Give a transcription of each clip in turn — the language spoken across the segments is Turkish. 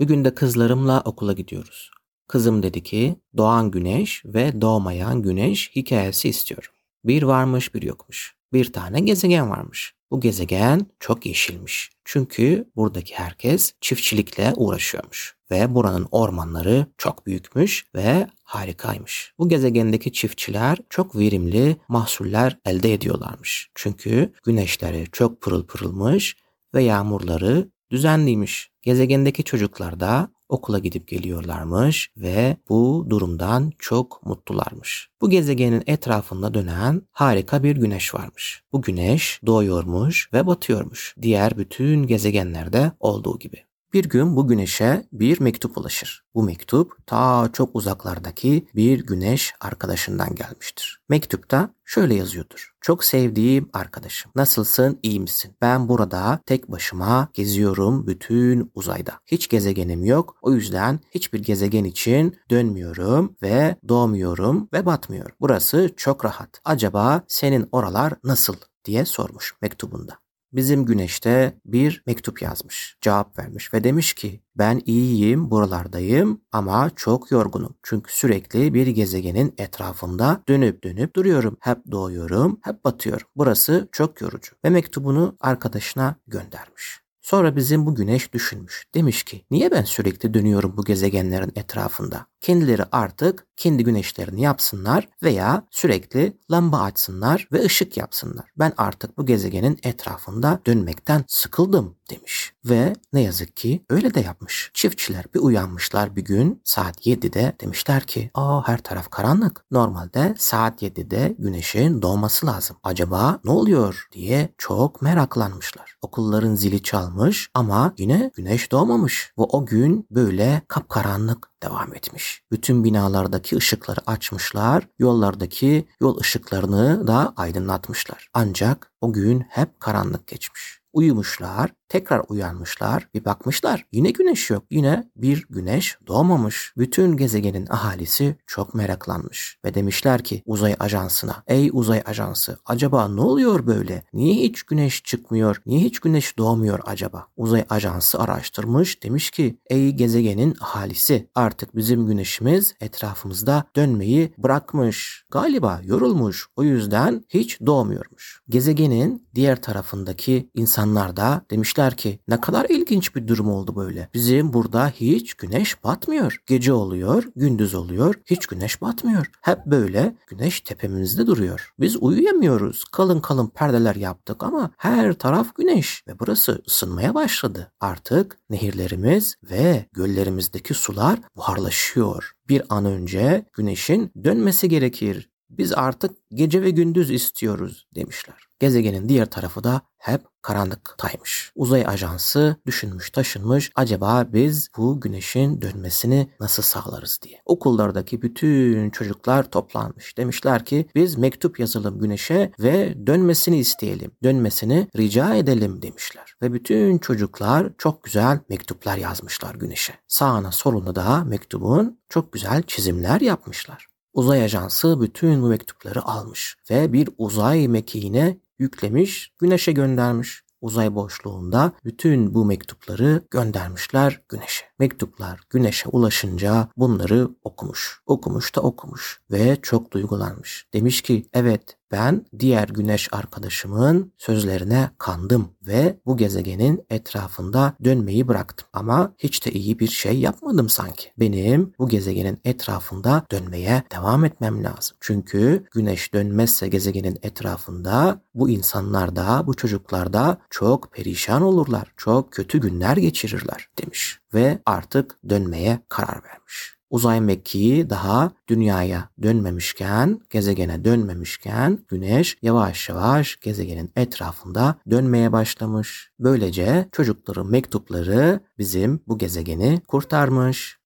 Bugün de kızlarımla okula gidiyoruz. Kızım dedi ki doğan güneş ve doğmayan güneş hikayesi istiyorum. Bir varmış bir yokmuş. Bir tane gezegen varmış. Bu gezegen çok yeşilmiş. Çünkü buradaki herkes çiftçilikle uğraşıyormuş ve buranın ormanları çok büyükmüş ve harikaymış. Bu gezegendeki çiftçiler çok verimli mahsuller elde ediyorlarmış. Çünkü güneşleri çok pırıl pırılmış ve yağmurları düzenliymiş. Gezegendeki çocuklar da okula gidip geliyorlarmış ve bu durumdan çok mutlularmış. Bu gezegenin etrafında dönen harika bir güneş varmış. Bu güneş doğuyormuş ve batıyormuş. Diğer bütün gezegenlerde olduğu gibi. Bir gün bu güneşe bir mektup ulaşır. Bu mektup ta çok uzaklardaki bir güneş arkadaşından gelmiştir. Mektupta şöyle yazıyordur. Çok sevdiğim arkadaşım. Nasılsın? İyi misin? Ben burada tek başıma geziyorum bütün uzayda. Hiç gezegenim yok. O yüzden hiçbir gezegen için dönmüyorum ve doğmuyorum ve batmıyorum. Burası çok rahat. Acaba senin oralar nasıl? diye sormuş mektubunda bizim güneşte bir mektup yazmış, cevap vermiş ve demiş ki ben iyiyim, buralardayım ama çok yorgunum. Çünkü sürekli bir gezegenin etrafında dönüp dönüp duruyorum. Hep doğuyorum, hep batıyorum. Burası çok yorucu. Ve mektubunu arkadaşına göndermiş. Sonra bizim bu güneş düşünmüş. Demiş ki niye ben sürekli dönüyorum bu gezegenlerin etrafında? Kendileri artık kendi güneşlerini yapsınlar veya sürekli lamba açsınlar ve ışık yapsınlar. Ben artık bu gezegenin etrafında dönmekten sıkıldım demiş. Ve ne yazık ki öyle de yapmış. Çiftçiler bir uyanmışlar bir gün saat 7'de demişler ki aa her taraf karanlık. Normalde saat 7'de güneşin doğması lazım. Acaba ne oluyor diye çok meraklanmışlar. Okulların zili çalmış ama yine güneş doğmamış. Ve o gün böyle kapkaranlık devam etmiş. Bütün binalardaki ışıkları açmışlar, yollardaki yol ışıklarını da aydınlatmışlar. Ancak o gün hep karanlık geçmiş. Uyumuşlar, tekrar uyanmışlar, bir bakmışlar yine güneş yok. Yine bir güneş doğmamış. Bütün gezegenin ahalisi çok meraklanmış ve demişler ki uzay ajansına ey uzay ajansı acaba ne oluyor böyle? Niye hiç güneş çıkmıyor? Niye hiç güneş doğmuyor acaba? Uzay ajansı araştırmış demiş ki ey gezegenin ahalisi artık bizim güneşimiz etrafımızda dönmeyi bırakmış. Galiba yorulmuş o yüzden hiç doğmuyormuş. Gezegenin diğer tarafındaki insanlar da demişler demişler ki ne kadar ilginç bir durum oldu böyle. Bizim burada hiç güneş batmıyor. Gece oluyor, gündüz oluyor, hiç güneş batmıyor. Hep böyle güneş tepemizde duruyor. Biz uyuyamıyoruz. Kalın kalın perdeler yaptık ama her taraf güneş ve burası ısınmaya başladı. Artık nehirlerimiz ve göllerimizdeki sular buharlaşıyor. Bir an önce güneşin dönmesi gerekir. Biz artık gece ve gündüz istiyoruz demişler. Gezegenin diğer tarafı da hep karanlıktaymış. Uzay ajansı düşünmüş taşınmış acaba biz bu güneşin dönmesini nasıl sağlarız diye. Okullardaki bütün çocuklar toplanmış. Demişler ki biz mektup yazalım güneşe ve dönmesini isteyelim. Dönmesini rica edelim demişler. Ve bütün çocuklar çok güzel mektuplar yazmışlar güneşe. Sağına soluna da mektubun çok güzel çizimler yapmışlar. Uzay ajansı bütün bu mektupları almış ve bir uzay mekiğine yüklemiş, güneşe göndermiş. Uzay boşluğunda bütün bu mektupları göndermişler güneşe. Mektuplar güneşe ulaşınca bunları okumuş. Okumuş da okumuş ve çok duygulanmış. Demiş ki evet ben diğer güneş arkadaşımın sözlerine kandım ve bu gezegenin etrafında dönmeyi bıraktım. Ama hiç de iyi bir şey yapmadım sanki. Benim bu gezegenin etrafında dönmeye devam etmem lazım. Çünkü güneş dönmezse gezegenin etrafında bu insanlar da bu çocuklar da çok perişan olurlar. Çok kötü günler geçirirler demiş ve artık dönmeye karar vermiş uzay mekiği daha dünyaya dönmemişken, gezegene dönmemişken güneş yavaş yavaş gezegenin etrafında dönmeye başlamış. Böylece çocukların mektupları bizim bu gezegeni kurtarmış.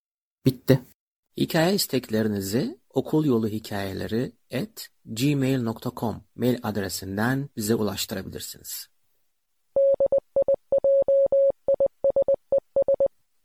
Bitti. Hikaye isteklerinizi okul yolu hikayeleri at gmail.com mail adresinden bize ulaştırabilirsiniz.